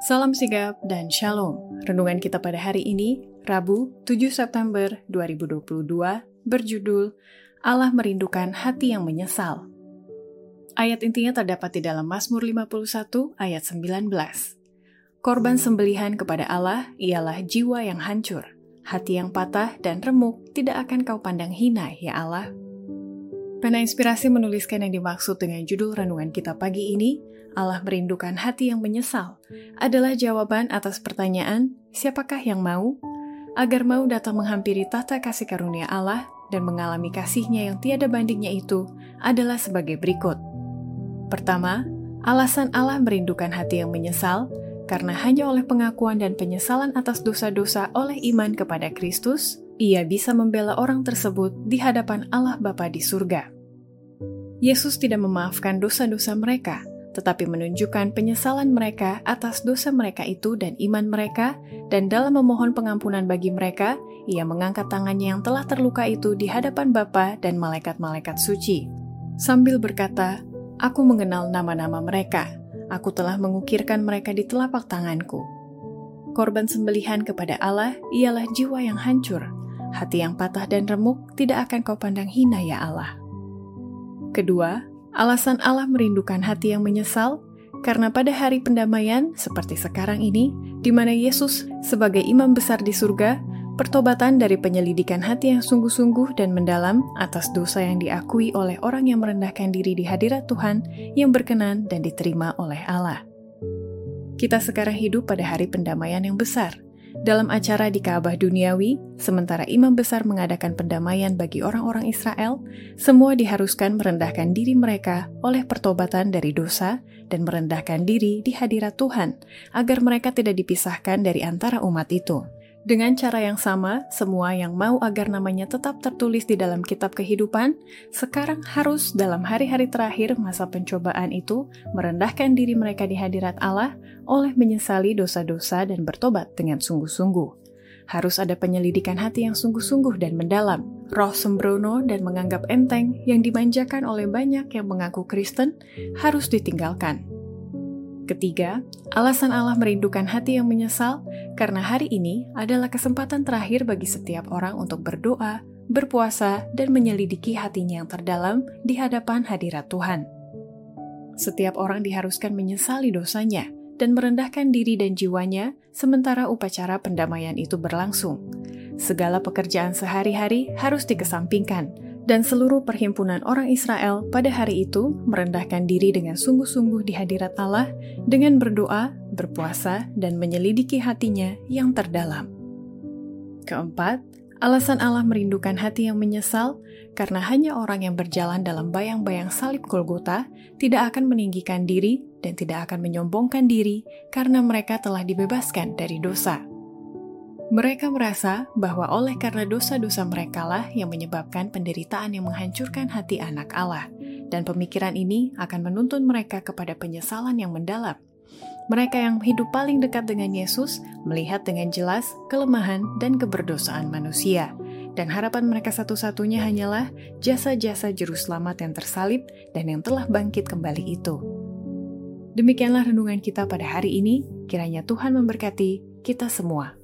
Salam sigap dan shalom. Renungan kita pada hari ini, Rabu 7 September 2022, berjudul Allah merindukan hati yang menyesal. Ayat intinya terdapat di dalam Mazmur 51 ayat 19. Korban sembelihan kepada Allah ialah jiwa yang hancur, hati yang patah dan remuk tidak akan kau pandang hina, ya Allah. Pena Inspirasi menuliskan yang dimaksud dengan judul renungan kita pagi ini, Allah merindukan hati yang menyesal, adalah jawaban atas pertanyaan, siapakah yang mau? Agar mau datang menghampiri tata kasih karunia Allah dan mengalami kasihnya yang tiada bandingnya itu adalah sebagai berikut. Pertama, alasan Allah merindukan hati yang menyesal karena hanya oleh pengakuan dan penyesalan atas dosa-dosa oleh iman kepada Kristus, ia bisa membela orang tersebut di hadapan Allah Bapa di surga. Yesus tidak memaafkan dosa-dosa mereka, tetapi menunjukkan penyesalan mereka atas dosa mereka itu dan iman mereka, dan dalam memohon pengampunan bagi mereka, ia mengangkat tangannya yang telah terluka itu di hadapan Bapa dan malaikat-malaikat suci. Sambil berkata, Aku mengenal nama-nama mereka, aku telah mengukirkan mereka di telapak tanganku. Korban sembelihan kepada Allah ialah jiwa yang hancur, hati yang patah dan remuk tidak akan kau pandang hina ya Allah. Kedua, Alasan Allah merindukan hati yang menyesal karena pada hari pendamaian seperti sekarang ini, di mana Yesus sebagai imam besar di surga, pertobatan dari penyelidikan hati yang sungguh-sungguh dan mendalam atas dosa yang diakui oleh orang yang merendahkan diri di hadirat Tuhan yang berkenan dan diterima oleh Allah. Kita sekarang hidup pada hari pendamaian yang besar – dalam acara di Ka'bah duniawi, sementara imam besar mengadakan pendamaian bagi orang-orang Israel, semua diharuskan merendahkan diri mereka oleh pertobatan dari dosa dan merendahkan diri di hadirat Tuhan, agar mereka tidak dipisahkan dari antara umat itu. Dengan cara yang sama, semua yang mau agar namanya tetap tertulis di dalam kitab kehidupan, sekarang harus dalam hari-hari terakhir masa pencobaan itu merendahkan diri mereka di hadirat Allah oleh menyesali dosa-dosa dan bertobat dengan sungguh-sungguh. Harus ada penyelidikan hati yang sungguh-sungguh dan mendalam, roh sembrono dan menganggap enteng yang dimanjakan oleh banyak yang mengaku Kristen harus ditinggalkan Ketiga, alasan Allah merindukan hati yang menyesal karena hari ini adalah kesempatan terakhir bagi setiap orang untuk berdoa, berpuasa, dan menyelidiki hatinya yang terdalam di hadapan hadirat Tuhan. Setiap orang diharuskan menyesali dosanya dan merendahkan diri dan jiwanya sementara upacara pendamaian itu berlangsung. Segala pekerjaan sehari-hari harus dikesampingkan dan seluruh perhimpunan orang Israel pada hari itu merendahkan diri dengan sungguh-sungguh di hadirat Allah dengan berdoa, berpuasa, dan menyelidiki hatinya yang terdalam. Keempat, alasan Allah merindukan hati yang menyesal karena hanya orang yang berjalan dalam bayang-bayang salib Golgota tidak akan meninggikan diri dan tidak akan menyombongkan diri karena mereka telah dibebaskan dari dosa. Mereka merasa bahwa oleh karena dosa-dosa mereka lah yang menyebabkan penderitaan yang menghancurkan hati anak Allah, dan pemikiran ini akan menuntun mereka kepada penyesalan yang mendalam. Mereka yang hidup paling dekat dengan Yesus melihat dengan jelas kelemahan dan keberdosaan manusia, dan harapan mereka satu-satunya hanyalah jasa-jasa juru selamat yang tersalib dan yang telah bangkit kembali itu. Demikianlah renungan kita pada hari ini. Kiranya Tuhan memberkati kita semua.